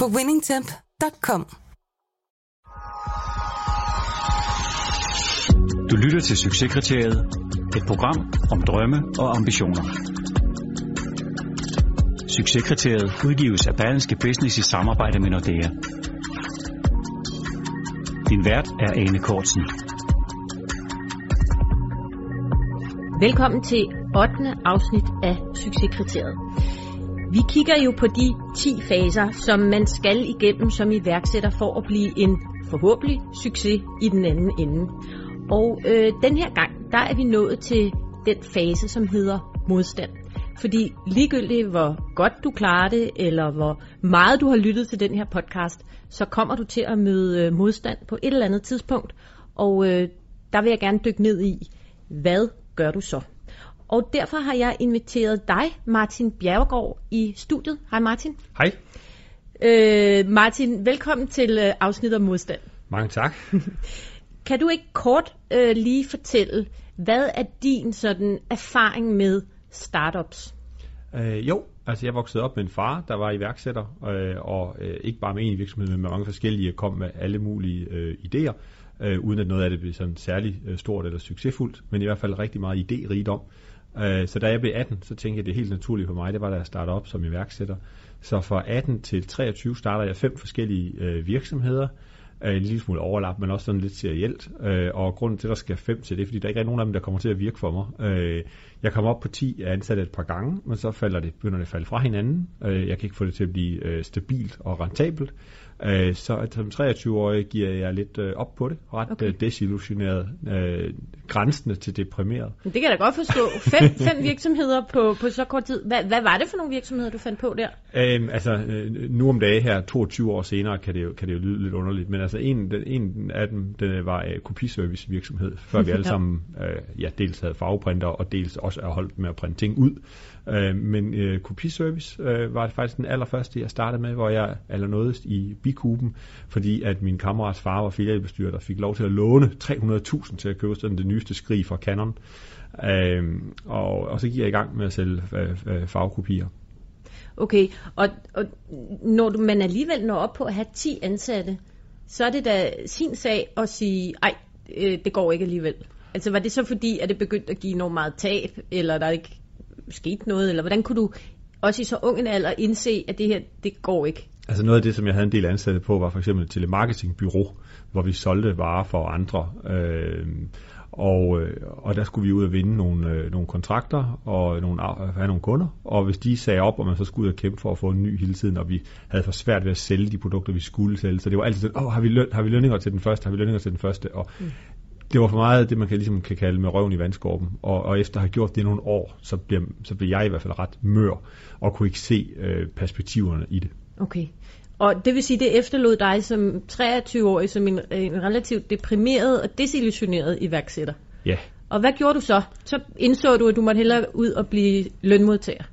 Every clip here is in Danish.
på winningtemp.com. Du lytter til Succeskriteriet, et program om drømme og ambitioner. Succeskriteriet udgives af Berlingske Business i samarbejde med Nordea. Din vært er Ane Kortsen. Velkommen til 8. afsnit af Succeskriteriet. Vi kigger jo på de 10 faser, som man skal igennem som iværksætter for at blive en forhåbentlig succes i den anden ende. Og øh, den her gang, der er vi nået til den fase, som hedder modstand. Fordi ligegyldigt hvor godt du klarer det, eller hvor meget du har lyttet til den her podcast, så kommer du til at møde øh, modstand på et eller andet tidspunkt. Og øh, der vil jeg gerne dykke ned i, hvad gør du så? Og derfor har jeg inviteret dig, Martin Bjergård, i studiet. Hej Martin. Hej. Øh, Martin, velkommen til øh, afsnit om modstand. Mange tak. Kan du ikke kort øh, lige fortælle, hvad er din sådan erfaring med startups? Øh, jo, altså jeg voksede op med en far, der var iværksætter, øh, og øh, ikke bare med en virksomhed, men med mange forskellige, kom med alle mulige øh, idéer, øh, uden at noget af det blev sådan særlig øh, stort eller succesfuldt, men i hvert fald rigtig meget idérigdom. Øh, så da jeg blev 18, så tænkte jeg, det er helt naturligt for mig, det var da jeg startede op som iværksætter. Så fra 18 til 23 starter jeg fem forskellige øh, virksomheder, øh, en lille smule overlap, men også sådan lidt serielt. Øh, og grunden til, at der skal fem til, det er, fordi der ikke er nogen af dem, der kommer til at virke for mig. Øh, jeg kom op på 10 ansatte et par gange, men så falder det, begynder det at falde fra hinanden. Øh, jeg kan ikke få det til at blive øh, stabilt og rentabelt. Øh, så som 23-årig giver jeg lidt øh, op på det, ret okay. øh, desillusioneret, øh, grænsende til deprimeret. Det kan jeg da godt forstå. Fem, fem virksomheder på, på så kort tid. Hvad, hvad var det for nogle virksomheder, du fandt på der? Øhm, altså, øh, nu om dagen her, 22 år senere, kan det jo, kan det jo lyde lidt underligt, men altså en, den, en af dem, den var uh, kopiservice virksomhed, før vi alle sammen uh, ja, dels havde farveprinter, og dels også er holdt med at printe ting ud. Øh, men øh, kopiservice øh, var faktisk den allerførste, jeg startede med, hvor jeg eller i bikuben, fordi at min kammerats far var filialbestyrer, der fik lov til at låne 300.000 til at købe sådan det nyeste skrig fra Canon. Øh, og, og så gik jeg i gang med at sælge øh, øh, farvekopier. Okay, og, og når du, man alligevel når op på at have 10 ansatte, så er det da sin sag at sige, ej, øh, det går ikke alligevel. Altså var det så fordi, at det begyndte at give enormt meget tab, eller der ikke skete noget, eller hvordan kunne du også i så ung en alder indse, at det her, det går ikke? Altså noget af det, som jeg havde en del ansatte på, var for eksempel et telemarketingbyrå, hvor vi solgte varer for andre. Øh, og, og der skulle vi ud og vinde nogle, øh, nogle kontrakter og nogle, have nogle kunder. Og hvis de sagde op, og man så skulle ud og kæmpe for at få en ny hele tiden, og vi havde for svært ved at sælge de produkter, vi skulle sælge. Så det var altid sådan, åh, har vi, løn, har vi lønninger til den første, har vi lønninger til den første. Og mm. Det var for meget det, man kan, ligesom kan kalde med røven i vandskorben. Og, og efter at have gjort det nogle år, så blev, så blev jeg i hvert fald ret mør, og kunne ikke se øh, perspektiverne i det. Okay. Og det vil sige, det efterlod dig som 23-årig som en, en relativt deprimeret og desillusioneret iværksætter. Ja. Og hvad gjorde du så? Så indså du, at du måtte hellere ud og blive lønmodtager.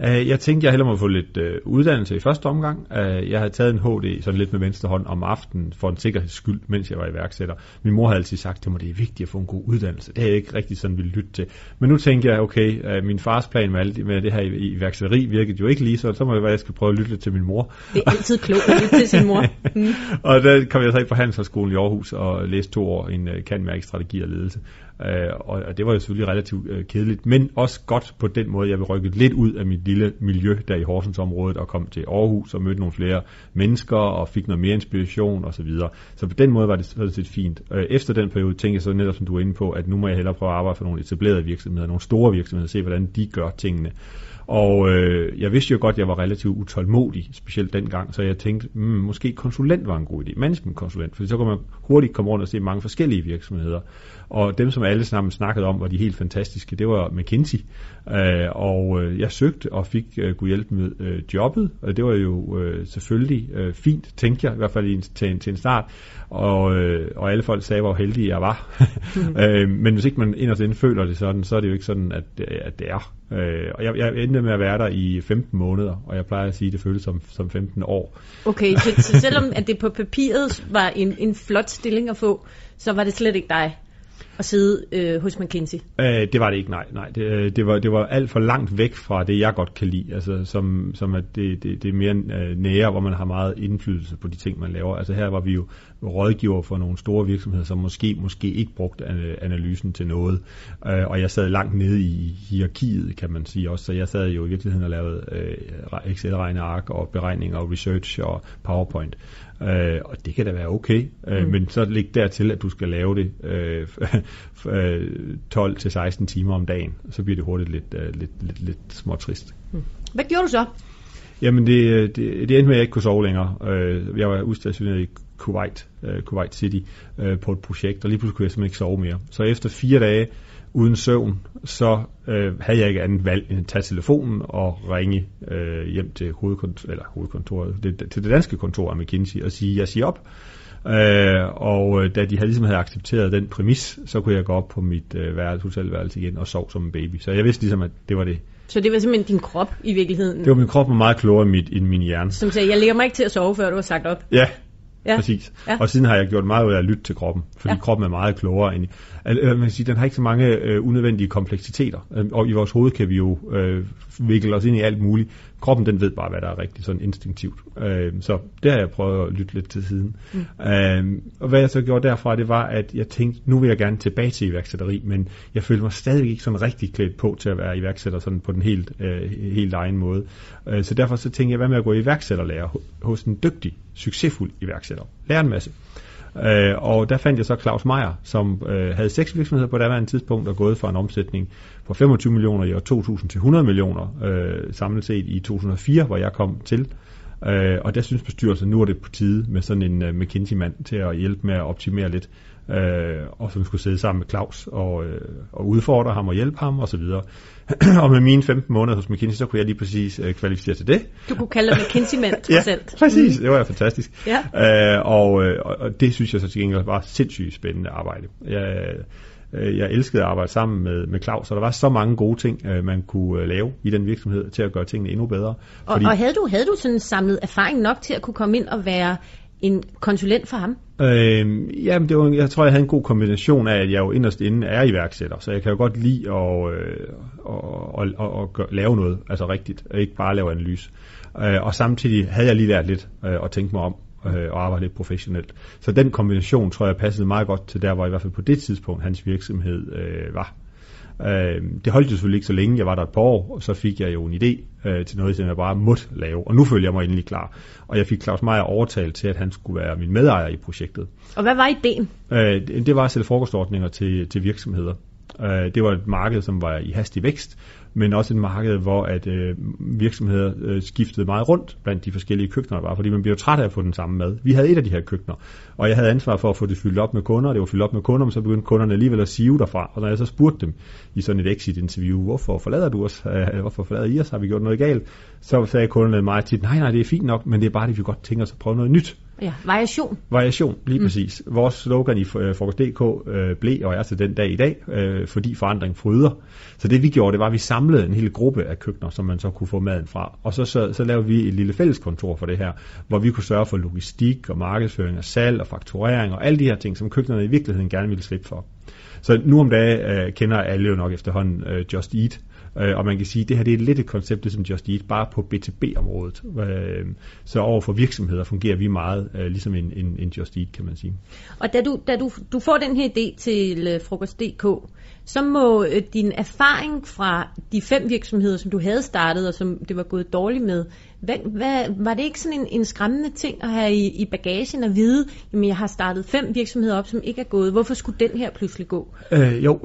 Uh, jeg tænkte, jeg hellere må få lidt uh, uddannelse i første omgang. Uh, jeg havde taget en HD sådan lidt med venstre hånd om aftenen for en sikkerheds skyld, mens jeg var iværksætter. Min mor havde altid sagt til mig, det er vigtigt at få en god uddannelse. Det har jeg ikke rigtig sådan ville lytte til. Men nu tænker jeg, okay, min fars plan med, alt, med det her iværksætteri virkede jo ikke lige, så så må jeg være, jeg skal prøve at lytte til min mor. Det er altid klogt at lytte til sin mor. Mm. og der kom jeg så ind på Handelshøjskolen i Aarhus og læste to år en kan strategi og ledelse. Øh, og det var jo selvfølgelig relativt øh, kedeligt, men også godt på den måde, jeg vil rykke lidt ud af mit lille miljø der i Horsensområdet og kom til Aarhus og mødte nogle flere mennesker og fik noget mere inspiration osv. Så, videre. så på den måde var det relativt fint. Øh, efter den periode tænkte jeg så netop, som du er inde på, at nu må jeg hellere prøve at arbejde for nogle etablerede virksomheder, nogle store virksomheder, og se hvordan de gør tingene. Og øh, jeg vidste jo godt, at jeg var relativt utålmodig, specielt dengang, så jeg tænkte, mm, måske konsulent var en god idé, managementkonsulent, for så kunne man hurtigt komme rundt og se mange forskellige virksomheder. Og dem, som alle sammen snakkede om, var de helt fantastiske, det var McKinsey. Øh, og øh, jeg søgte og fik øh, kunne hjælpe med øh, jobbet, og det var jo øh, selvfølgelig øh, fint, tænkte jeg, i hvert fald i en, til, en, til en start. Og, øh, og alle folk sagde, hvor heldig jeg var. mm. øh, men hvis ikke man inderst inde føler det sådan, så er det jo ikke sådan, at, at det er. Øh, og jeg, jeg endte med at være der i 15 måneder, og jeg plejer at sige, at det føles som, som 15 år. Okay, så, så selvom at det på papiret var en, en flot stilling at få, så var det slet ikke dig? At sidde øh, hos McKinsey? Øh, det var det ikke, nej. nej. Det, øh, det, var, det var alt for langt væk fra det, jeg godt kan lide. Altså, som, som at det, det, det er mere øh, nære, hvor man har meget indflydelse på de ting, man laver. Altså her var vi jo rådgiver for nogle store virksomheder, som måske måske ikke brugte analysen til noget. Øh, og jeg sad langt nede i hierarkiet, kan man sige også. Så jeg sad jo i virkeligheden og lavede øh, Excel-regneark og beregninger og research og PowerPoint. Øh, og det kan da være okay, øh, mm. men så læg dertil, at du skal lave det øh, 12-16 timer om dagen, så bliver det hurtigt lidt, øh, lidt, lidt, lidt småtrist. Mm. Hvad gjorde du så? Jamen, det, det, det endte med, at jeg ikke kunne sove længere. Øh, jeg var udstationeret i Kuwait, øh, Kuwait City, øh, på et projekt, og lige pludselig kunne jeg simpelthen ikke sove mere. Så efter fire dage uden søvn, så øh, havde jeg ikke andet valg end at tage telefonen og ringe øh, hjem til hovedkontoret, eller hovedkontoret, det, til det danske kontor af McKinsey og sige, jeg siger op. Øh, og øh, da de havde, ligesom havde accepteret den præmis, så kunne jeg gå op på mit øh, værelse, hotelværelse igen og sove som en baby. Så jeg vidste ligesom, at det var det. Så det var simpelthen din krop i virkeligheden? Det var min krop var meget klogere end, mit, end min hjerne. Som sagde, jeg lægger mig ikke til at sove, før du har sagt op? Ja, Ja. Præcis. Ja. Og siden har jeg gjort meget ud af at lytte til kroppen, fordi ja. kroppen er meget klogere end... Altså, man kan sige, den har ikke så mange øh, unødvendige kompleksiteter. Øh, og i vores hoved kan vi jo øh, vikle os ind i alt muligt. Kroppen, den ved bare, hvad der er rigtigt, sådan instinktivt. Øh, så det har jeg prøvet at lytte lidt til siden. Mm. Øh, og hvad jeg så gjorde derfra, det var, at jeg tænkte, nu vil jeg gerne tilbage til iværksætteri, men jeg følte mig stadig ikke sådan rigtig klædt på til at være iværksætter sådan på den helt, øh, helt egen måde. Øh, så derfor så tænkte jeg, hvad med at gå i iværksætterlærer hos en dygtig, succesfuld iværksætter. Lære en masse. Øh, og der fandt jeg så Claus Meier, som øh, havde seks virksomheder på daværende tidspunkt og gået fra en omsætning på 25 millioner i år 2000 til 100 millioner øh, samlet set i 2004, hvor jeg kom til. Øh, og der synes bestyrelsen, nu er det på tide med sådan en øh, McKinsey-mand til at hjælpe med at optimere lidt, øh, og som skulle sidde sammen med Claus og, øh, og udfordre ham og hjælpe ham osv. Og, og med mine 15 måneder hos McKinsey, så kunne jeg lige præcis øh, kvalificere til det. Du kunne kalde dig McKinsey-mand, trods ja, alt. præcis. Mm. Det var fantastisk. Ja. Øh, og, øh, og det synes jeg så til gengæld var sindssygt spændende arbejde. Jeg, øh, jeg elskede at arbejde sammen med, med Claus, og der var så mange gode ting, øh, man kunne øh, lave i den virksomhed til at gøre tingene endnu bedre. Og, og havde, du, havde du sådan samlet erfaring nok til at kunne komme ind og være en konsulent for ham? Øh, jamen, det var, jeg tror, jeg havde en god kombination af, at jeg jo inderst inde er iværksætter, så jeg kan jo godt lide at, øh, og, og, og, og gøre, lave noget, altså rigtigt, og ikke bare lave analyse. Øh, og samtidig havde jeg lige lært lidt øh, at tænke mig om, øh, og arbejde lidt professionelt. Så den kombination tror jeg passede meget godt til der, hvor i hvert fald på det tidspunkt hans virksomhed øh, var. Øh, det holdt jo selvfølgelig ikke så længe, jeg var der et par år, og så fik jeg jo en idé øh, til noget, som jeg bare måtte lave. Og nu følte jeg mig endelig klar. Og jeg fik Claus Meier overtalt til, at han skulle være min medejer i projektet. Og hvad var ideen? Øh, det var at sætte frokostordninger til, til virksomheder. Øh, det var et marked, som var i hastig vækst, men også et marked, hvor at øh, virksomheder øh, skiftede meget rundt blandt de forskellige køkkener, der var, fordi man bliver træt af at få den samme mad. Vi havde et af de her køkkener, og jeg havde ansvar for at få det fyldt op med kunder, og det var fyldt op med kunder, men så begyndte kunderne alligevel at sive derfra, og når jeg så spurgte dem i sådan et exit-interview, hvorfor forlader du os, øh, hvorfor forlader I os, har vi gjort noget galt, så sagde kunderne meget tit, nej, nej, det er fint nok, men det er bare, det, vi godt tænker os at prøve noget nyt. Ja, variation. Variation, lige mm. præcis. Vores slogan i øh, Frokost.dk øh, blev og er til den dag i dag, øh, fordi forandring fryder. Så det vi gjorde, det var, at vi samlede en hel gruppe af køkkener, som man så kunne få maden fra. Og så, så, så lavede vi et lille fælleskontor for det her, hvor vi kunne sørge for logistik og markedsføring og salg og fakturering og alle de her ting, som køkkenerne i virkeligheden gerne ville slippe for. Så nu om dagen øh, kender alle jo nok efterhånden øh, Just Eat, Øh, og man kan sige, at det her det er lidt et koncept som Just Eat, bare på B2B-området. Øh, så over for virksomheder fungerer vi meget øh, ligesom en, en, en Just Eat, kan man sige. Og da du, da du, du får den her idé til øh, Frokost.dk, så må øh, din erfaring fra de fem virksomheder, som du havde startet, og som det var gået dårligt med, hvad, hvad, var det ikke sådan en, en skræmmende ting at have i, i bagagen at vide, at jeg har startet fem virksomheder op, som ikke er gået. Hvorfor skulle den her pludselig gå? Øh, jo,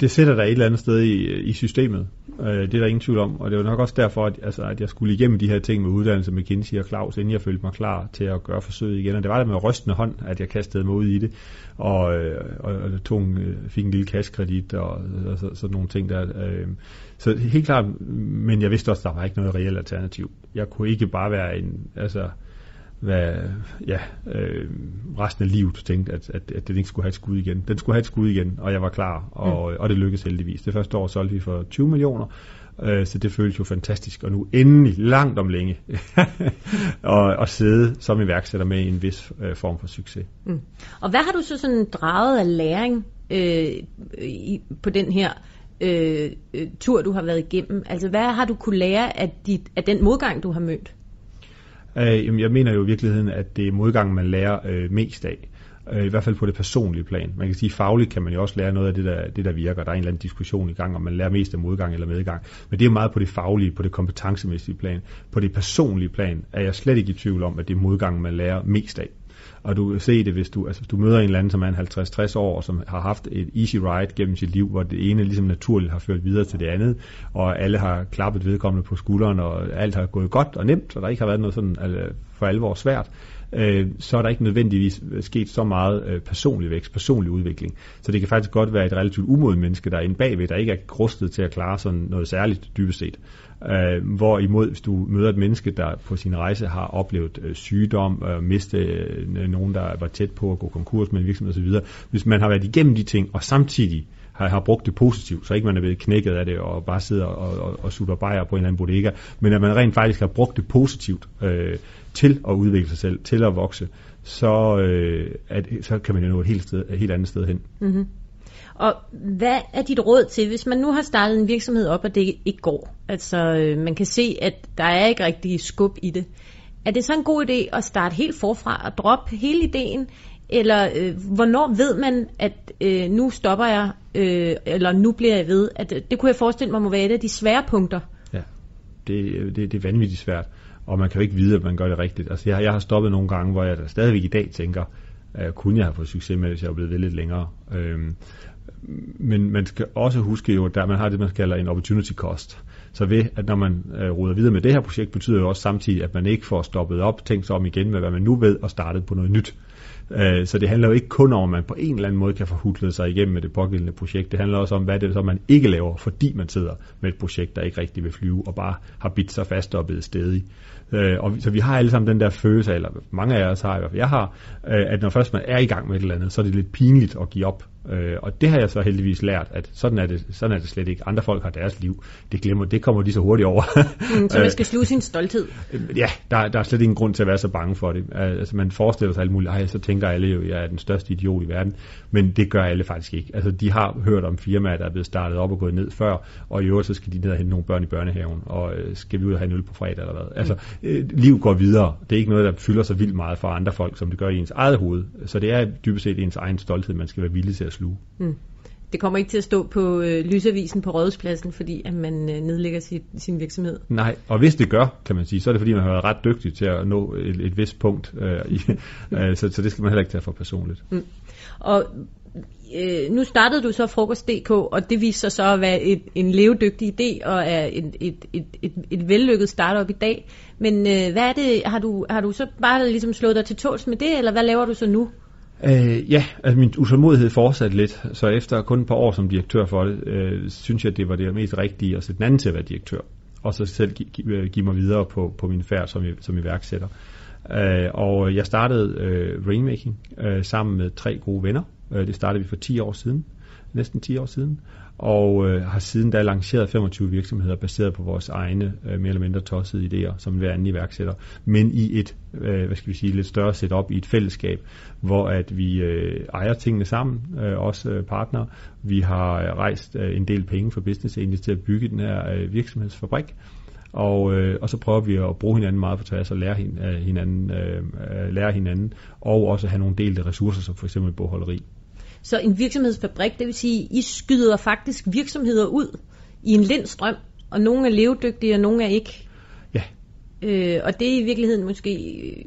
det sætter dig et eller andet sted i, i systemet. Øh, det er der ingen tvivl om, og det var nok også derfor, at, altså, at jeg skulle igennem de her ting med uddannelse med Kinsey og Claus, inden jeg følte mig klar til at gøre forsøget igen. Og det var det med rystende hånd, at jeg kastede mig ud i det, og, øh, og, og tog en, øh, fik en lille kaskredit og, og så, sådan nogle ting der. Øh, så helt klart, men jeg vidste også, at der var ikke noget reelt alternativ. Jeg kunne ikke bare være en, altså, hvad, ja, øh, resten af livet tænkte, at, at, at den ikke skulle have et skud igen. Den skulle have et skud igen, og jeg var klar, og, mm. og det lykkedes heldigvis. Det første år solgte vi for 20 millioner, øh, så det føltes jo fantastisk. Og nu endelig, langt om længe, og, og sidde som iværksætter med en vis øh, form for succes. Mm. Og hvad har du så sådan draget af læring øh, i, på den her Øh, øh, tur, du har været igennem? Altså, hvad har du kunne lære af, dit, af den modgang, du har mødt? Øh, jeg mener jo i virkeligheden, at det er modgang, man lærer øh, mest af. Øh, I hvert fald på det personlige plan. Man kan sige, fagligt kan man jo også lære noget af det der, det, der virker. Der er en eller anden diskussion i gang, om man lærer mest af modgang eller medgang. Men det er meget på det faglige, på det kompetencemæssige plan. På det personlige plan er jeg slet ikke i tvivl om, at det er modgang, man lærer mest af. Og du kan se det, hvis du, altså, hvis du møder en eller anden, som er en 50-60 år, og som har haft et easy ride gennem sit liv, hvor det ene ligesom naturligt har ført videre til det andet, og alle har klappet vedkommende på skulderen, og alt har gået godt og nemt, og der ikke har været noget sådan altså, for alvor svært, øh, så er der ikke nødvendigvis sket så meget øh, personlig vækst, personlig udvikling. Så det kan faktisk godt være et relativt umoden menneske, der er inde bagved, der ikke er rustet til at klare sådan noget særligt dybest set. Øh, hvorimod, hvis du møder et menneske, der på sin rejse har oplevet øh, sygdom, øh, miste øh, nogen, der var tæt på at gå konkurs med en virksomhed osv., hvis man har været igennem de ting, og samtidig har, har brugt det positivt, så ikke man er blevet knækket af det og bare sidder og, og, og sutter bajer på en eller anden bodega, men at man rent faktisk har brugt det positivt øh, til at udvikle sig selv, til at vokse, så, øh, at, så kan man jo nå et helt, sted, et helt andet sted hen. Mm-hmm. Og hvad er dit råd til, hvis man nu har startet en virksomhed op, og det ikke går? Altså, øh, man kan se, at der er ikke rigtig skub i det. Er det så en god idé at starte helt forfra og droppe hele ideen? Eller øh, hvornår ved man, at øh, nu stopper jeg, øh, eller nu bliver jeg ved? At, øh, det kunne jeg forestille mig må være et af de svære punkter. Ja, det, øh, det, det er vanvittigt svært. Og man kan jo ikke vide, at man gør det rigtigt. Altså, jeg, jeg har stoppet nogle gange, hvor jeg stadigvæk i dag tænker, øh, kunne jeg have fået succes med, hvis jeg var blevet ved lidt længere. Øh, men man skal også huske jo, at man har det, man kalder en opportunity cost. Så ved, at når man øh, ruder videre med det her projekt, betyder jo også samtidig, at man ikke får stoppet op, tænkt sig om igen med, hvad man nu ved, og startet på noget nyt. Øh, så det handler jo ikke kun om, at man på en eller anden måde kan få sig igennem med det pågældende projekt. Det handler også om, hvad det er, så man ikke laver, fordi man sidder med et projekt, der ikke rigtig vil flyve, og bare har bidt sig fast og blevet stedig. Øh, og så vi har alle sammen den der følelse, eller mange af os har i hvert fald, jeg har, øh, at når først man er i gang med et eller andet, så er det lidt pinligt at give op. Øh, og det har jeg så heldigvis lært, at sådan er, det, sådan er det slet ikke. Andre folk har deres liv. Det, glemmer, det kommer de så hurtigt over. mm, så man skal sluge sin stolthed? ja, der, der er slet ingen grund til at være så bange for det. Altså man forestiller sig alt muligt, ej, så tænker alle jo, at jeg er den største idiot i verden. Men det gør alle faktisk ikke. Altså de har hørt om firmaer, der er blevet startet op og gået ned før, og i øvrigt så skal de ned og hente nogle børn i børnehaven, og øh, skal vi ud og have en øl på fredag eller hvad. Altså øh, liv går videre. Det er ikke noget, der fylder så vildt meget for andre folk, som det gør i ens eget hoved. Så det er dybest set ens egen stolthed, man skal være villig til at sluge. Mm. Det kommer ikke til at stå på øh, lysavisen på Rådhuspladsen, fordi at man øh, nedlægger sit, sin virksomhed. Nej, og hvis det gør, kan man sige, så er det fordi, man har været ret dygtig til at nå et, et vist punkt. Øh, i, øh, så, så det skal man heller ikke tage for personligt. Mm. Og øh, nu startede du så Frokost.dk, og det viser sig så at være et, en levedygtig idé, og er et, et, et, et, et vellykket startup i dag. Men øh, hvad er det, har du, har du så bare ligesom slået dig til tåls med det, eller hvad laver du så nu? Øh, ja, altså min utålmodighed fortsatte lidt, så efter kun et par år som direktør for det, øh, synes jeg, det var det mest rigtige at sætte den anden til at være direktør, og så selv give, give, øh, give mig videre på, på min færd som, som iværksætter. Øh, og jeg startede øh, Rainmaking øh, sammen med tre gode venner. Øh, det startede vi for 10 år siden, næsten 10 år siden, og øh, har siden da lanceret 25 virksomheder baseret på vores egne øh, mere eller mindre tossede idéer som hver anden iværksætter, men i et øh, hvad skal vi sige, lidt større setup i et fællesskab, hvor at vi øh, ejer tingene sammen, øh, også øh, partnere. Vi har øh, rejst øh, en del penge for Business Angels til at bygge den her øh, virksomhedsfabrik, og, øh, og så prøver vi at bruge hinanden meget på tværs og lære øh, hinanden, øh, øh, lære hinanden, og også have nogle delte ressourcer, som for eksempel bogholderi. Så en virksomhedsfabrik, det vil sige, I skyder faktisk virksomheder ud i en lindstrøm, og nogle er levedygtige, og nogle er ikke. Ja. Øh, og det er i virkeligheden måske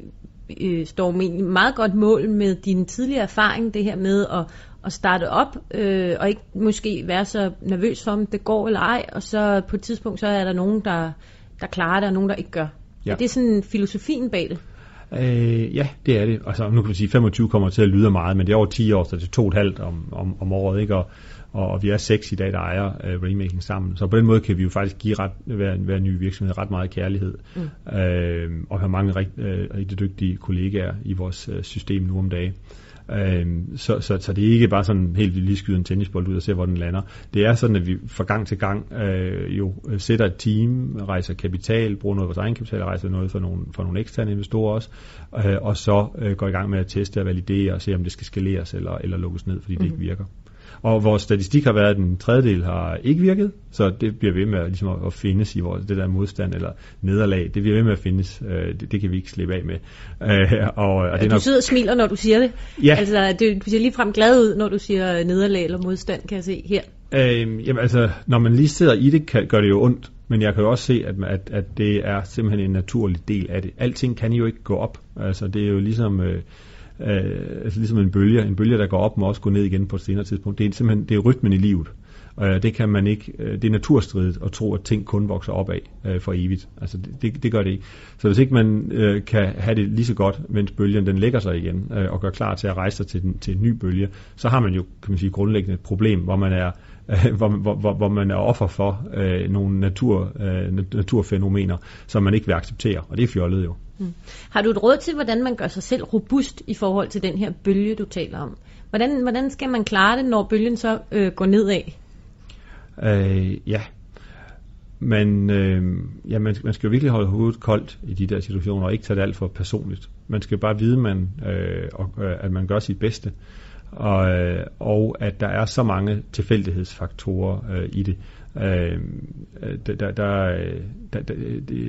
øh, står meget godt mål med din tidligere erfaring, det her med at, at starte op, øh, og ikke måske være så nervøs for, om det går eller ej, og så på et tidspunkt, så er der nogen, der, der klarer det, og nogen, der ikke gør. Ja. Er det sådan filosofien bag det? Øh, ja, det er det. Altså, nu kan man sige, 25 kommer til at lyde meget, men det er over 10 år, så det er to og et halvt om, om, om året, ikke? Og, og, og vi er seks i dag, der ejer uh, Remaking sammen. Så på den måde kan vi jo faktisk give ret, hver, hver ny virksomhed ret meget kærlighed. Mm. Øh, og have mange rigt, øh, rigtig dygtige kollegaer i vores øh, system nu om dagen. Øhm, så, så, så det er ikke bare sådan helt, vi lige skyder en tennisbold ud og ser, hvor den lander. Det er sådan, at vi fra gang til gang øh, jo sætter et team, rejser kapital, bruger noget af vores egen kapital, rejser noget for nogle, for nogle eksterne investorer også, øh, og så øh, går i gang med at teste og validere og se, om det skal skaleres eller, eller lukkes ned, fordi det mm-hmm. ikke virker. Og vores statistik har været, at den tredjedel har ikke virket, så det bliver ved med at, ligesom at, findes i vores, det der modstand eller nederlag. Det bliver ved med at findes. Øh, det, det kan vi ikke slippe af med. Øh, og, og det Du sidder og smiler, når du siger det. Ja. Altså, det, du ser ligefrem glad ud, når du siger nederlag eller modstand, kan jeg se her. Øh, jamen altså, når man lige sidder i det, kan, gør det jo ondt. Men jeg kan jo også se, at, at, at det er simpelthen en naturlig del af det. Alting kan jo ikke gå op. Altså, det er jo ligesom... Øh, øh, altså ligesom en bølge. En bølge, der går op, må også gå ned igen på et senere tidspunkt. Det er simpelthen det er rytmen i livet. Og øh, det kan man ikke, øh, det er naturstridigt at tro, at ting kun vokser opad øh, for evigt. Altså det, det, det gør det ikke. Så hvis ikke man øh, kan have det lige så godt, mens bølgen den lægger sig igen, øh, og gør klar til at rejse sig til, den, til en ny bølge, så har man jo, kan man sige, grundlæggende et problem, hvor man er, hvor, hvor, hvor, hvor man er offer for øh, nogle natur, øh, naturfænomener, som man ikke vil acceptere, og det er fjollet jo. Mm. Har du et råd til, hvordan man gør sig selv robust i forhold til den her bølge, du taler om? Hvordan, hvordan skal man klare det, når bølgen så øh, går nedad? Øh, ja. Men øh, ja, man, man skal jo virkelig holde hovedet koldt i de der situationer, og ikke tage det alt for personligt. Man skal bare vide, man, øh, og, øh, at man gør sit bedste, og, øh, og at der er så mange tilfældighedsfaktorer øh, i det. Øh, øh der, der, der, øh, der, der,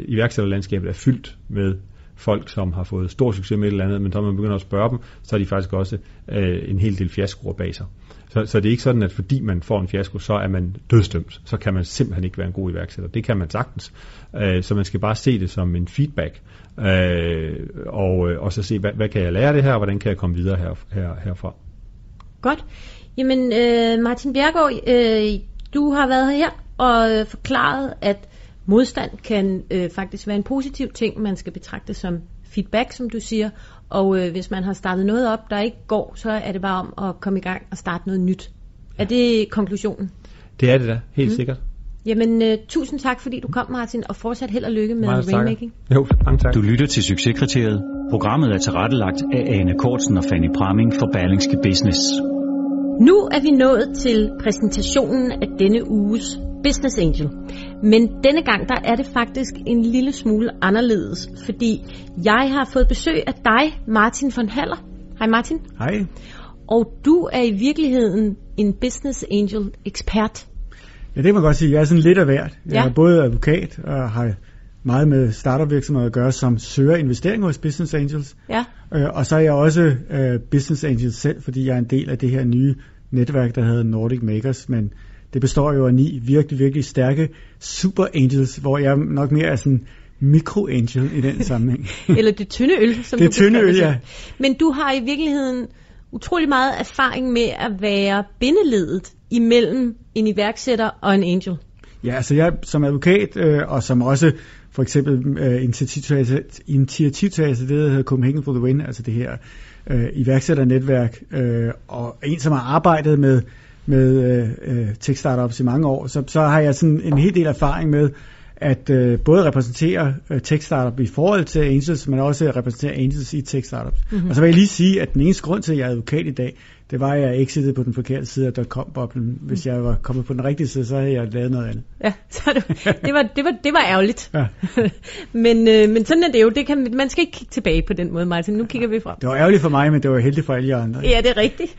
iværksætterlandskabet er fyldt med folk, som har fået stor succes med et eller andet, men så man begynder at spørge dem, så er de faktisk også øh, en hel del fiaskoer bag sig. Så, så det er ikke sådan, at fordi man får en fiasko, så er man dødstømt. Så kan man simpelthen ikke være en god iværksætter. Det kan man sagtens. Øh, så man skal bare se det som en feedback, øh, og, øh, og så se, hvad, hvad kan jeg lære af det her, og hvordan kan jeg komme videre her, her, herfra. Godt. Jamen, øh, Martin Bjergaard, øh, du har været her og forklaret, at modstand kan øh, faktisk være en positiv ting. Man skal betragte som feedback, som du siger. Og øh, hvis man har startet noget op, der ikke går, så er det bare om at komme i gang og starte noget nyt. Ja. Er det konklusionen? Det er det da, helt mm. sikkert. Jamen, øh, tusind tak, fordi du kom, Martin, og fortsat held og lykke med Meget takker. Rainmaking. Jo, mange tak. Du lytter til Succeskriteriet. Programmet er tilrettelagt af Ane Kortsen og Fanny Pramming for Berlingske Business. Nu er vi nået til præsentationen af denne uges Business Angel. Men denne gang, der er det faktisk en lille smule anderledes, fordi jeg har fået besøg af dig, Martin von Haller. Hej Martin. Hej. Og du er i virkeligheden en Business Angel ekspert. Ja, det kan man godt sige. Jeg er sådan lidt af hvert. Jeg Ja. er både advokat og har meget med startup-virksomheder at gøre, som søger investeringer hos Business Angels. Ja. Øh, Og så er jeg også øh, Business Angel selv, fordi jeg er en del af det her nye netværk, der hedder Nordic Makers, men det består jo af ni virkelig, virkelig stærke super angels, hvor jeg nok mere er sådan mikro-angel i den sammenhæng. Eller det tynde øl, som Det du tynde øl, ja. Men du har i virkeligheden utrolig meget erfaring med at være bindeledet imellem en iværksætter og en angel. Ja, altså jeg som advokat, øh, og som også for eksempel øh, initiativtager til det, der hedder Copenhagen for the Win, altså det her øh, iværksætternetværk, øh, og en, som har arbejdet med, med øh, øh, tech-startups i mange år, så, så har jeg sådan en hel del erfaring med at øh, både repræsentere øh, tech-startup i forhold til angels, men også repræsentere angels i tech-startups. Mm-hmm. Og så vil jeg lige sige, at den eneste grund til, at jeg er advokat i dag, det var, at jeg exited på den forkerte side af .com-boblen. Hvis jeg var kommet på den rigtige side, så havde jeg lavet noget andet. Ja, så det, det, var, det, var, det var ærgerligt. Ja. men, øh, men sådan er det jo. Det kan, man skal ikke kigge tilbage på den måde, Martin. Nu kigger vi frem. Det var ærgerligt for mig, men det var heldigt for alle jer andre. Ja, det er rigtigt.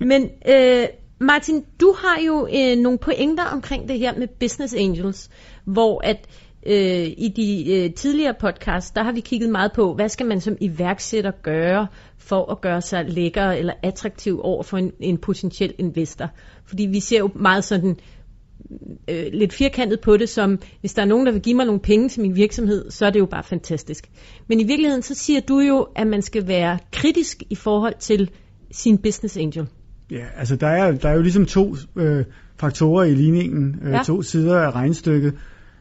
Men øh, Martin, du har jo øh, nogle pointer omkring det her med Business Angels, hvor at øh, i de øh, tidligere podcasts, der har vi kigget meget på, hvad skal man som iværksætter gøre for at gøre sig lækker eller attraktiv over for en, en potentiel investor. Fordi vi ser jo meget sådan øh, lidt firkantet på det, som hvis der er nogen, der vil give mig nogle penge til min virksomhed, så er det jo bare fantastisk. Men i virkeligheden, så siger du jo, at man skal være kritisk i forhold til sin business angel. Ja, altså der er, der er jo ligesom to øh, faktorer i ligningen, øh, Ja. to sider af regnstykket.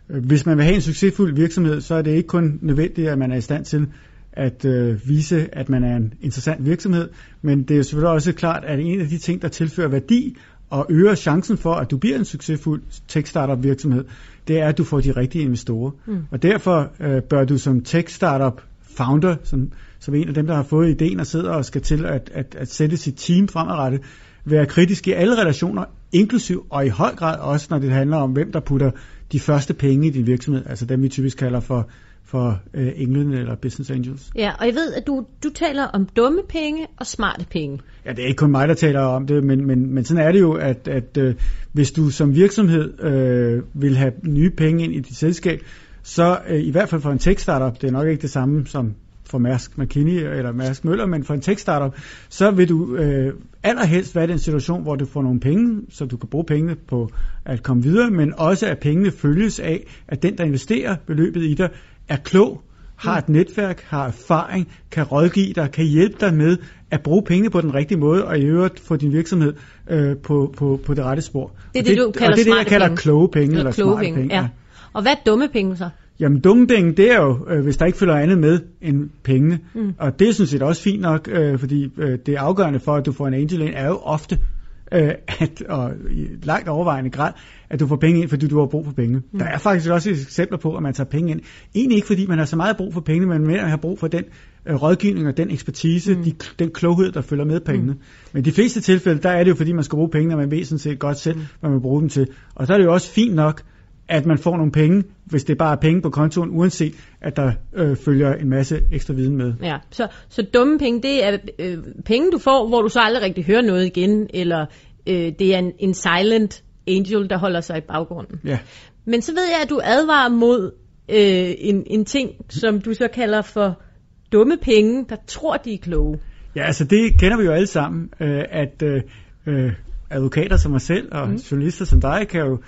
Øh, Hvis man vil have en succesfuld virksomhed, så er det ikke kun nødvendigt, at man er i stand til at øh, vise, at man er en interessant virksomhed, men det er jo selvfølgelig også klart, at en af de ting, der tilfører værdi og øger chancen for, at du bliver en succesfuld tech-startup virksomhed, det er, at du får de rigtige investorer. Mm. Og derfor øh, bør du som tech-startup founder, som, som en af dem, der har fået ideen og sidder og skal til at, at, at sætte sit team fremadrettet, være kritisk i alle relationer, inklusiv og i høj grad også, når det handler om, hvem der putter de første penge i din virksomhed, altså dem vi typisk kalder for, for øh, englene eller business angels. Ja, og jeg ved, at du, du taler om dumme penge og smarte penge. Ja, det er ikke kun mig, der taler om det, men, men, men sådan er det jo, at, at øh, hvis du som virksomhed øh, vil have nye penge ind i dit selskab, så øh, i hvert fald for en tech-startup, det er nok ikke det samme som for Mærsk McKinney eller Mærsk Møller, men for en tech-startup, så vil du øh, allerhelst være i den situation, hvor du får nogle penge, så du kan bruge pengene på at komme videre, men også at pengene følges af, at den, der investerer beløbet i dig, er klog, har et netværk, har erfaring, kan rådgive dig, kan hjælpe dig med at bruge pengene på den rigtige måde, og i øvrigt få din virksomhed øh, på, på, på det rette spor. Det er og det, du og kalder det er det, jeg kalder penge. kloge penge, eller, Eller kloge smarte penge, penge. ja. Og hvad er dumme penge så? Jamen dumme penge, det er jo, øh, hvis der ikke følger andet med end pengene. Mm. Og det er sådan set også fint nok, øh, fordi øh, det afgørende for, at du får en angel ind, er jo ofte, øh, at, og i langt overvejende grad, at du får penge ind, fordi du har brug for penge. Mm. Der er faktisk også eksempler på, at man tager penge ind. Egentlig ikke, fordi man har så meget brug for pengene, men mere har brug for den øh, rådgivning og den ekspertise, mm. de, den kloghed, der følger med pengene. Mm. Men i de fleste tilfælde, der er det jo, fordi man skal bruge pengene, og man ved sådan set godt selv, hvad man bruger dem til. Og så er det jo også fint nok, at man får nogle penge, hvis det bare er penge på kontoen, uanset at der øh, følger en masse ekstra viden med. Ja, så, så dumme penge, det er øh, penge, du får, hvor du så aldrig rigtig hører noget igen, eller øh, det er en, en silent angel, der holder sig i baggrunden. Ja. Men så ved jeg, at du advarer mod øh, en, en ting, som du så kalder for dumme penge, der tror, de er kloge. Ja, altså det kender vi jo alle sammen, øh, at øh, øh, advokater som mig selv og mm. journalister som dig kan jo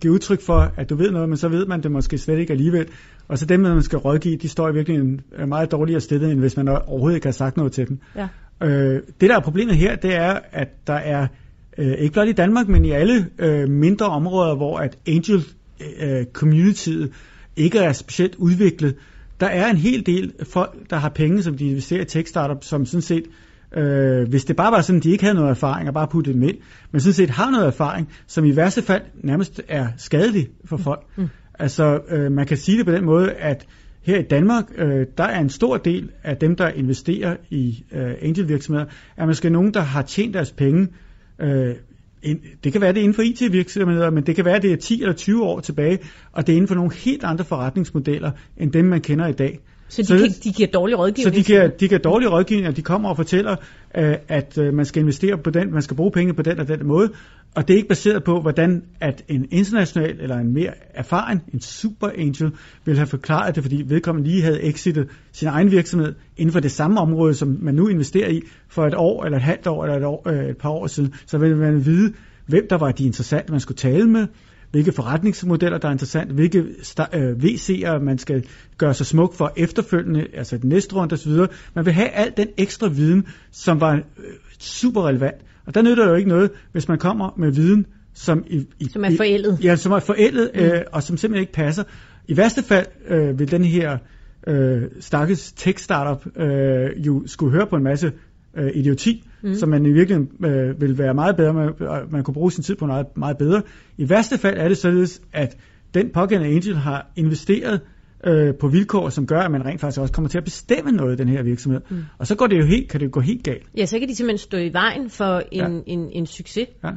give udtryk for, at du ved noget, men så ved man det måske slet ikke alligevel. Og så dem, man skal rådgive, de står i virkeligheden øh, meget dårligere stillet, end hvis man overhovedet ikke har sagt noget til dem. Ja. Øh, det, der er problemet her, det er, at der er, øh, ikke blot i Danmark, men i alle øh, mindre områder, hvor at angel øh, communityet ikke er specielt udviklet, der er en hel del folk, der har penge, som de investerer i tech-startup, som sådan set, øh, hvis det bare var sådan, de ikke havde noget erfaring og bare puttede dem ind, men sådan set har noget erfaring, som i værste fald nærmest er skadelig for folk. Mm. Altså, øh, man kan sige det på den måde, at her i Danmark, øh, der er en stor del af dem, der investerer i øh, angelvirksomheder, er måske nogen, der har tjent deres penge. Øh, ind, det kan være, det er inden for IT-virksomheder, men det kan være, det er 10 eller 20 år tilbage, og det er inden for nogle helt andre forretningsmodeller, end dem, man kender i dag. Så de, Så- kan, de giver dårlig Så rådgivning. de giver, de giver dårlige rådgivning, og de kommer og fortæller, øh, at øh, man skal investere på den, man skal bruge penge på den og den måde, og det er ikke baseret på, hvordan at en international eller en mere erfaren, en super angel, vil have forklaret det, fordi vedkommende lige havde exitet sin egen virksomhed inden for det samme område, som man nu investerer i for et år, eller et halvt år, eller et, år, øh, et par år siden, så vil man vide, hvem der var de interessante, man skulle tale med, hvilke forretningsmodeller, der er interessant, hvilke sta- øh, VC'er, man skal gøre sig smuk for efterfølgende, altså den næste runde osv. Man vil have al den ekstra viden, som var øh, super relevant. Og der nytter jo ikke noget, hvis man kommer med viden, som, i, i, Som er forældet. I, ja, som er forældet, mm. øh, og som simpelthen ikke passer. I værste fald øh, vil den her øh, stakkels tech-startup øh, jo skulle høre på en masse øh, idioti, mm. som man i virkeligheden øh, vil være meget bedre, man, man kunne bruge sin tid på noget meget bedre. I værste fald er det således, at den pågældende angel har investeret øh, på vilkår, som gør, at man rent faktisk også kommer til at bestemme noget i den her virksomhed. Mm. Og så går det jo helt, kan det gå helt galt. Ja, så kan de simpelthen stå i vejen for en, Ja. en, en succes. Ja.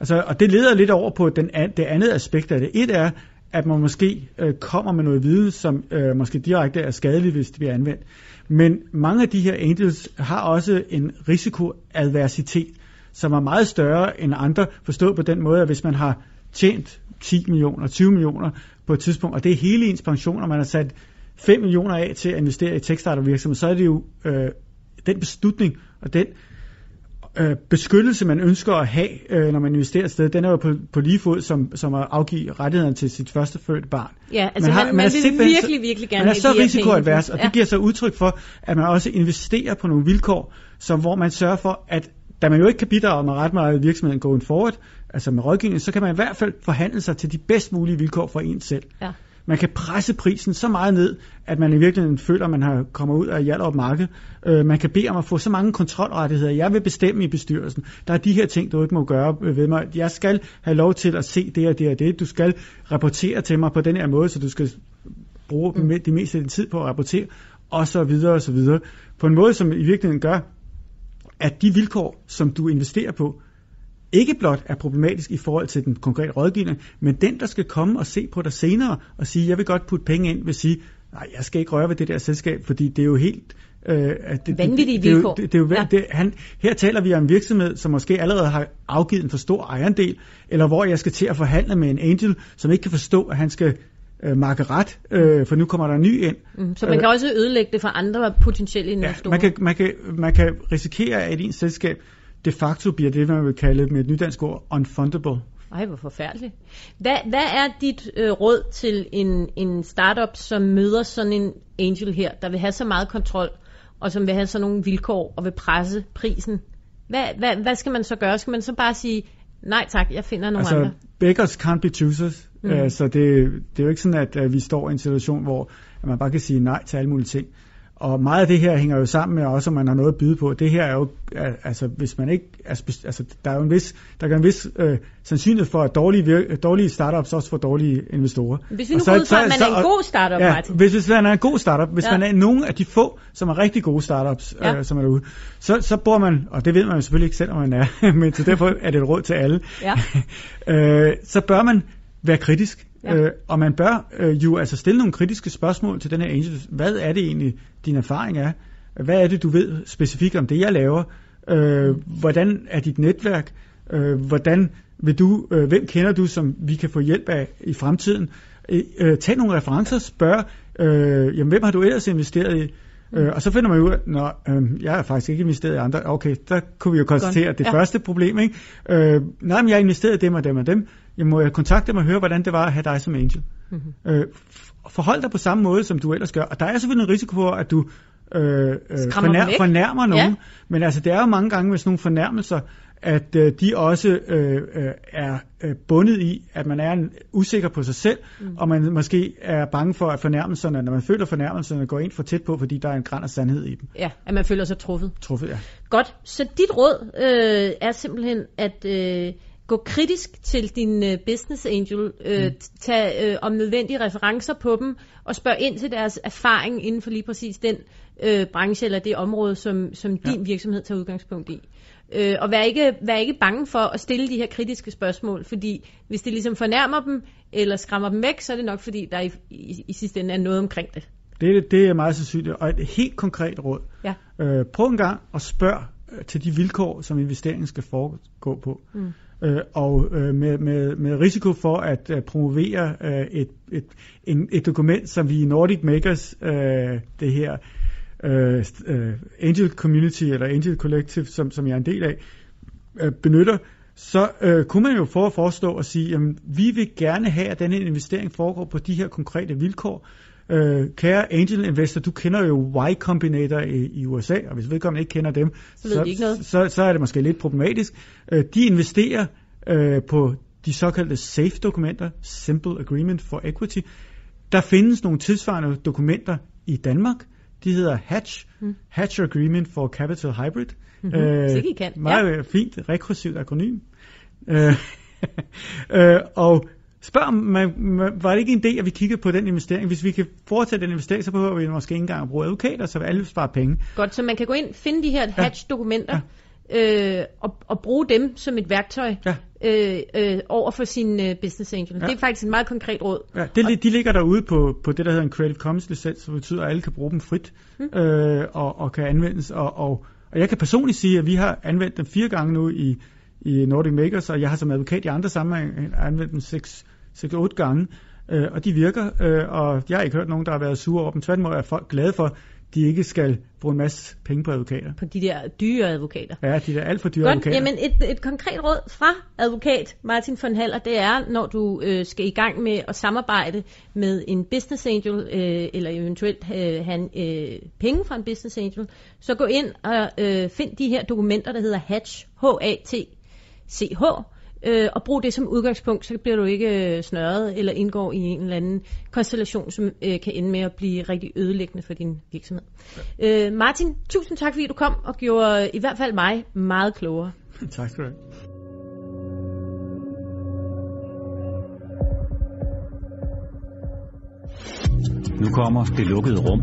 Altså, og det leder lidt over på den, det andet aspekt af det. Et er, at man måske øh, kommer med noget viden, som øh, måske direkte er skadelig, hvis det bliver anvendt. Men mange af de her angels har også en risikoadversitet, som er meget større end andre, forstået på den måde, at hvis man har tjent 10 millioner, 20 millioner på et tidspunkt, og det er hele ens pension, og man har sat 5 millioner af til at investere i techstarter virksomhed, så er det jo øh, den beslutning og den øh, beskyttelse, man ønsker at have, øh, når man investerer et sted, den er jo på, på lige fod som, som at afgive rettighederne til sit første fødte barn. Ja, altså man, man, man er vil virkelig, virkelig gerne Man er så risikoadvers, og det giver sig udtryk for, at man også investerer på nogle vilkår, som hvor man sørger for, at da man jo ikke kan bidrage med ret meget virksomheden going forward, altså med rådgivning, så kan man i hvert fald forhandle sig til de bedst mulige vilkår for en selv. Ja. Man kan presse prisen så meget ned, at man i virkeligheden føler, at man har kommer ud af Hjallerup Marked. Øh, man kan bede om at få så mange kontrolrettigheder. Jeg vil bestemme i bestyrelsen. Der er de her ting, du ikke må gøre ved mig. Jeg skal have lov til at se det og det og det. Du skal rapportere til mig på den her måde, så du skal bruge mm. det meste af din tid på at rapportere, og så videre og så videre. På en måde, som i virkeligheden gør, at de vilkår, som du investerer på, ikke blot er problematisk i forhold til den konkrete rådgivning, men den, der skal komme og se på dig senere og sige, jeg vil godt putte penge ind, vil sige, nej, jeg skal ikke røre ved det der selskab, fordi det er jo helt... Øh, det, Vanvittige det, det, vilkår. Det, det, det, ja. det, han, her taler vi om en virksomhed, som måske allerede har afgivet en for stor ejerdel, eller hvor jeg skal til at forhandle med en angel, som ikke kan forstå, at han skal øh, marke ret, øh, for nu kommer der en ny ind. Mm, så man kan øh, også ødelægge det for andre potentielle investorer? Ja, man kan, man, kan, man kan risikere, at ens selskab de facto bliver det, man vil kalde med et nydansk ord, unfundable. Ej, hvor forfærdeligt. Hvad, hvad er dit øh, råd til en, en startup, som møder sådan en angel her, der vil have så meget kontrol, og som vil have sådan nogle vilkår, og vil presse prisen? Hvad, hvad, hvad skal man så gøre? Skal man så bare sige, nej tak, jeg finder nogle altså, andre? beggars can't be choosers. Mm. Uh, så det, det er jo ikke sådan, at uh, vi står i en situation, hvor at man bare kan sige nej til alle mulige ting. Og meget af det her hænger jo sammen med også, om man har noget at byde på. Det her er jo, altså hvis man ikke, altså der er jo en vis, der er en vis øh, sandsynlighed for, at dårlige, dårlige startups også får dårlige investorer. Hvis vi nu går ud fra, at man er en god startup, ja, Martin. Hvis, hvis man er en god startup, hvis ja. man er nogen af de få, som er rigtig gode startups, ja. øh, som er derude, så, så bor man, og det ved man jo selvfølgelig ikke selv, om man er, men så derfor er det et råd til alle, ja. øh, så bør man være kritisk. Ja. Øh, og man bør øh, jo altså stille nogle kritiske spørgsmål til den her angel. Hvad er det egentlig, din erfaring er? Hvad er det, du ved specifikt om det, jeg laver? Øh, hvordan er dit netværk? Øh, hvordan vil du, øh, hvem kender du, som vi kan få hjælp af i fremtiden? Øh, tag nogle referencer, spørg, øh, jamen, hvem har du ellers investeret i? Øh, og så finder man ud af, at øh, jeg har faktisk ikke investeret i andre. Okay, der kunne vi jo konstatere, at det ja. første problem, ikke? Øh, nej, men jeg har investeret i dem og dem og dem jeg må kontakte dem og høre, hvordan det var at have dig som angel. Mm-hmm. Øh, forhold dig på samme måde, som du ellers gør. Og der er selvfølgelig en risiko for, at du øh, øh, fornær, fornærmer nogen. Ja. Men altså, det er jo mange gange med sådan nogle fornærmelser, at øh, de også øh, øh, er øh, bundet i, at man er usikker på sig selv, mm. og man måske er bange for, at fornærmelserne, når man føler fornærmelserne, går ind for tæt på, fordi der er en græn af sandhed i dem. Ja, at man føler sig truffet. Truffet, ja. Godt, så dit råd øh, er simpelthen, at... Øh, gå kritisk til din uh, business angel, uh, mm. tag uh, om nødvendige referencer på dem, og spørg ind til deres erfaring inden for lige præcis den uh, branche eller det område, som, som ja. din virksomhed tager udgangspunkt i. Uh, og vær ikke, vær ikke bange for at stille de her kritiske spørgsmål, fordi hvis det ligesom fornærmer dem, eller skræmmer dem væk, så er det nok fordi, der i, i, i sidste ende er noget omkring det. Det, det er meget sandsynligt, og et helt konkret råd. Ja. Uh, prøv en gang at spørge til de vilkår, som investeringen skal foregå på. Mm øh, og øh, med, med, med risiko for at øh, promovere øh, et, et, en, et dokument, som vi i Nordic Makers, øh, det her øh, øh Angel Community eller Angel Collective, som, som jeg er en del af, øh, benytter, så øh, kunne man jo for at forestå og sige, jamen, vi vil gerne have, at denne investering foregår på de her konkrete vilkår, Øh, kære angel investor, du kender jo Y Combinator i, i USA, og hvis vedkommende ikke kender dem, så, så, ikke noget. så, så er det måske lidt problematisk. Øh, de investerer øh, på de såkaldte SAFE-dokumenter, Simple Agreement for Equity. Der findes nogle tilsvarende dokumenter i Danmark. De hedder Hatch, mm. Hatch Agreement for Capital Hybrid. Mm-hmm. Øh, så I kan. Meget ja. fint, rekursivt akronym. øh, øh, og Spørg, man, man, var det ikke en idé, at vi kigger på den investering? Hvis vi kan foretage den investering, så behøver vi måske ikke engang at bruge advokater, så alle sparer penge. Godt, så man kan gå ind, finde de her hatch-dokumenter, ja. øh, og, og bruge dem som et værktøj ja. øh, øh, over for sin øh, business angel. Ja. Det er faktisk et meget konkret råd. Ja, det, og, de ligger derude på, på det, der hedder en Creative Commons licens, som betyder, at alle kan bruge dem frit hmm. øh, og, og kan anvendes. Og, og, og jeg kan personligt sige, at vi har anvendt dem fire gange nu i, i Nordic Makers, og jeg har som advokat i andre sammenhænge anvendt dem seks 6-8 gange, øh, og de virker, øh, og jeg har ikke hørt nogen, der har været sure over dem. Tværtimod er folk glade for, de ikke skal bruge en masse penge på advokater. På de der dyre advokater. Ja, de der alt for dyre Godt, advokater. jamen et, et konkret råd fra advokat Martin von Haller, det er, når du øh, skal i gang med at samarbejde med en business angel, øh, eller eventuelt øh, have øh, penge fra en business angel, så gå ind og øh, find de her dokumenter, der hedder HATCH, H-A-T-C-H, øh, og brug det som udgangspunkt, så bliver du ikke øh, snørret eller indgår i en eller anden konstellation, som øh, kan ende med at blive rigtig ødelæggende for din virksomhed. Ja. Øh, Martin, tusind tak fordi du kom og gjorde øh, i hvert fald mig meget klogere. tak skal du have. Nu kommer det lukkede rum.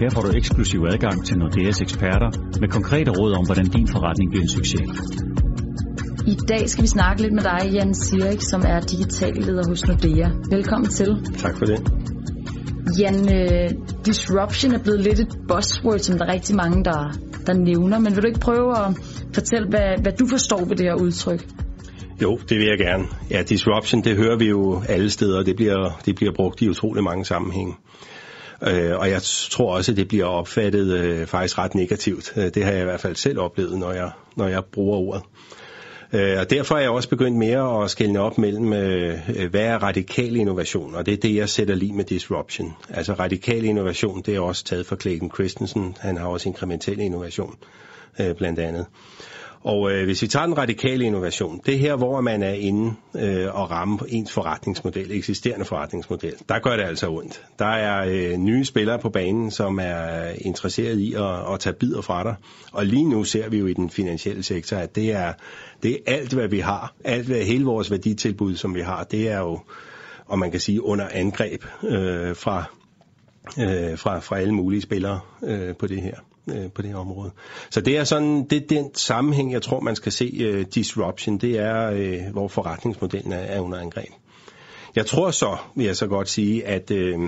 Her får du eksklusiv adgang til Nordeas eksperter med konkrete råd om, hvordan din forretning bliver en succes. I dag skal vi snakke lidt med dig, Jan Sirik, som er digital leder hos Nordea. Velkommen til. Tak for det. Jan, uh, disruption er blevet lidt et buzzword, som der er rigtig mange, der, der nævner. Men vil du ikke prøve at fortælle, hvad, hvad du forstår ved det her udtryk? Jo, det vil jeg gerne. Ja, disruption, det hører vi jo alle steder, og det bliver, det bliver brugt i utrolig mange sammenhænge. Øh, og jeg tror også, at det bliver opfattet øh, faktisk ret negativt. Øh, det har jeg i hvert fald selv oplevet, når jeg, når jeg bruger ordet. Øh, Øh, og derfor er jeg også begyndt mere at skælne op mellem, øh, øh, hvad er radikal innovation, og det er det, jeg sætter lige med disruption. Altså radikal innovation, det er også taget fra Clayton Christensen, han har også inkrementel innovation, øh, blandt andet. Og øh, hvis vi tager den radikale innovation, det er her, hvor man er inde øh, og ramme ens forretningsmodel, eksisterende forretningsmodel, der gør det altså ondt. Der er øh, nye spillere på banen, som er interesseret i at, at tage bidder fra dig. Og lige nu ser vi jo i den finansielle sektor, at det er, det er alt, hvad vi har. Alt, hvad hele vores værditilbud, som vi har, det er jo, om man kan sige, under angreb øh, fra, øh, fra, fra alle mulige spillere øh, på det her øh, på det her område. Så det er sådan, det er den sammenhæng, jeg tror, man skal se øh, disruption, det er, øh, hvor forretningsmodellen er, er under angreb. Jeg tror så, vil jeg så godt sige, at, øh,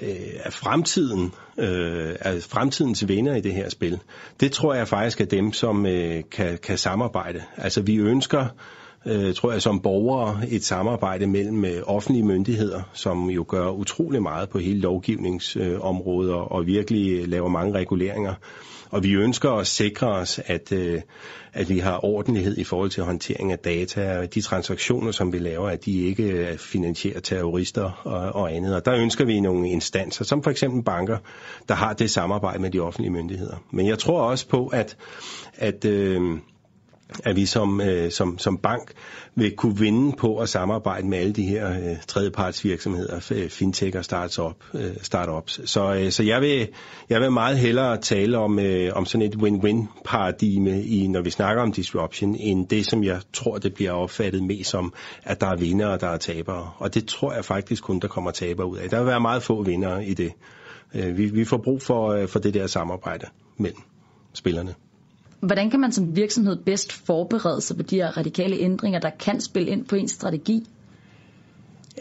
øh at fremtiden, øh, at fremtidens vinder i det her spil, det tror jeg faktisk er dem, som øh, kan, kan samarbejde. Altså vi ønsker øh, tror jeg, som borgere et samarbejde mellem øh, offentlige myndigheder, som jo gør utrolig meget på hele lovgivningsområdet og, og virkelig øh, laver mange reguleringer. Og vi ønsker at sikre os, at, øh, at vi har ordentlighed i forhold til håndtering af data, og de transaktioner, som vi laver, at de ikke øh, finansierer terrorister og, og andet. Og der ønsker vi nogle instanser, som for eksempel banker, der har det samarbejde med de offentlige myndigheder. Men jeg tror også på, at, at øh, at vi som, øh, som, som bank vil kunne vinde på at samarbejde med alle de her øh, tredjepartsvirksomheder, øh, fintech og startup, øh, startups. Så, øh, så jeg, vil, jeg vil meget hellere tale om, øh, om sådan et win-win paradigme, i, når vi snakker om disruption, end det, som jeg tror, det bliver opfattet mest som, at der er vinder og der er tabere. Og det tror jeg faktisk kun, der kommer tabere ud af. Der vil være meget få vinder i det. Øh, vi, vi får brug for, øh, for det der samarbejde mellem spillerne. Hvordan kan man som virksomhed bedst forberede sig på de her radikale ændringer, der kan spille ind på ens strategi?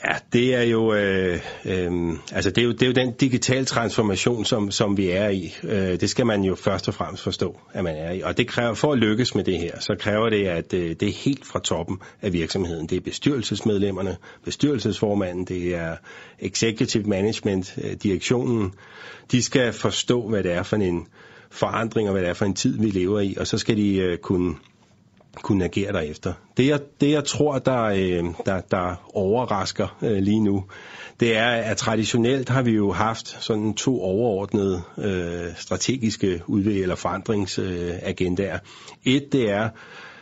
Ja, det er jo, øh, øh, altså det er jo, det er jo den digitale transformation, som, som vi er i. Øh, det skal man jo først og fremmest forstå, at man er i. Og det kræver, for at lykkes med det her, så kræver det, at øh, det er helt fra toppen af virksomheden. Det er bestyrelsesmedlemmerne, bestyrelsesformanden, det er executive management, øh, direktionen. De skal forstå, hvad det er for en forandring og hvad det er for en tid, vi lever i, og så skal de øh, kunne kunne agere derefter. Det jeg, det jeg tror, der, øh, der, der overrasker øh, lige nu, det er, at traditionelt har vi jo haft sådan to overordnede øh, strategiske udvikling eller forandringsagendaer. Øh, Et, det er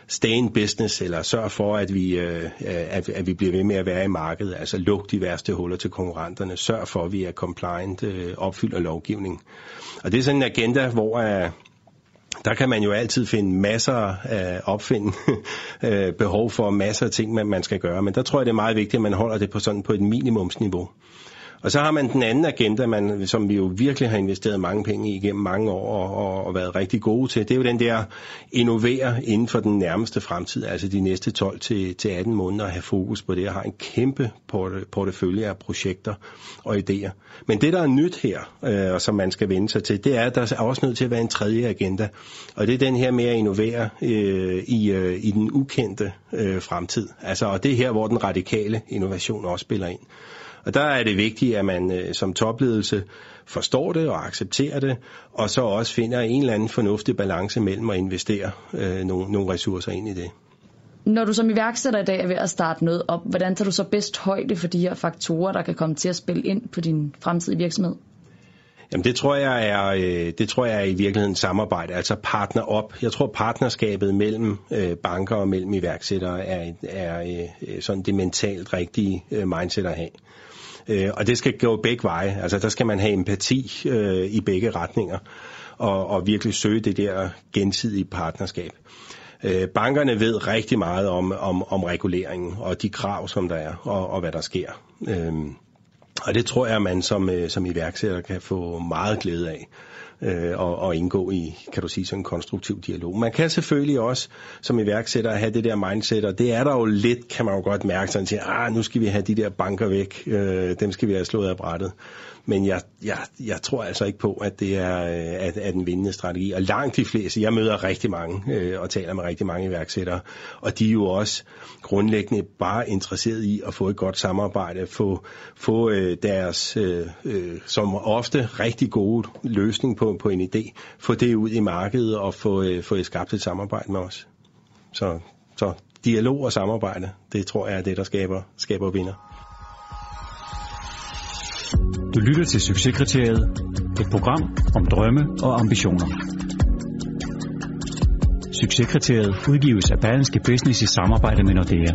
stay in business, eller sørg for, at vi, øh, at, at vi bliver ved med at være i markedet, altså luk de værste huller til konkurrenterne, sørg for, at vi er compliant, øh, opfylder lovgivning. Og det er sådan en agenda, hvor øh, der kan man jo altid finde masser af opfinde øh, behov for masser af ting, man, man skal gøre. Men der tror jeg, det er meget vigtigt, at man holder det på sådan på et minimumsniveau. Og så har man den anden agenda, man, som vi jo virkelig har investeret mange penge i igennem mange år og, og, og været rigtig gode til. Det er jo den der innovere inden for den nærmeste fremtid, altså de næste 12 til, til 18 måneder, at have fokus på det og har en kæmpe portefølje af projekter og idéer. Men det, der er nyt her, øh, og som man skal vende sig til, det er, at der er også nødt til at være en tredje agenda. Og det er den her med at innovere øh, i, øh, i den ukendte øh, fremtid. Altså, og det er her, hvor den radikale innovation også spiller ind. Og der er det vigtigt, at man øh, som topledelse forstår det og accepterer det, og så også finder en eller anden fornuftig balance mellem at investere øh, nogle, nogle ressourcer ind i det. Når du som iværksætter i dag er ved at starte noget op, hvordan tager du så bedst højde for de her faktorer, der kan komme til at spille ind på din fremtidige virksomhed? Jamen det tror jeg er øh, det tror jeg er i virkeligheden samarbejde, altså partner op. Jeg tror partnerskabet mellem øh, banker og mellem iværksættere er, er sådan det mentalt rigtige mindset at have. Øh, og det skal gå begge veje. Altså der skal man have empati øh, i begge retninger og, og virkelig søge det der gensidige partnerskab. Øh, bankerne ved rigtig meget om, om, om reguleringen og de krav, som der er, og, og hvad der sker. Og det tror jeg, man som, øh, som iværksætter kan få meget glæde af øh, og, og indgå i, kan du sige, sådan en konstruktiv dialog. Man kan selvfølgelig også som iværksætter have det der mindset, og det er der jo lidt, kan man jo godt mærke, sådan at ah, nu skal vi have de der banker væk, øh, dem skal vi have slået af brættet. Men jeg, jeg, jeg tror altså ikke på, at det er, øh, at, at den vindende strategi. Og langt de fleste, jeg møder rigtig mange øh, og taler med rigtig mange iværksættere, og de er jo også grundlæggende bare interesseret i at få et godt samarbejde, få, få øh, deres, øh, øh, som ofte rigtig gode løsning på, på en idé, få det ud i markedet og få, øh, få skabt et samarbejde med os. Så, så dialog og samarbejde, det tror jeg er det, der skaber, skaber vinder. Du lytter til Succeskriteriet, et program om drømme og ambitioner. Succeskriteriet udgives af Berlingske Business i samarbejde med Nordea.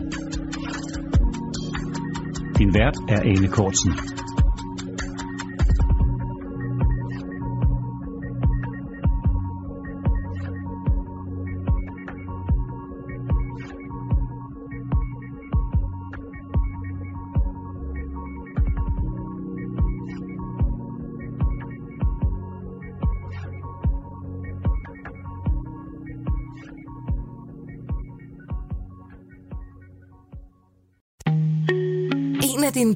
Din vært er Ane Kortsen.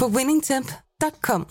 på winningtemp.com.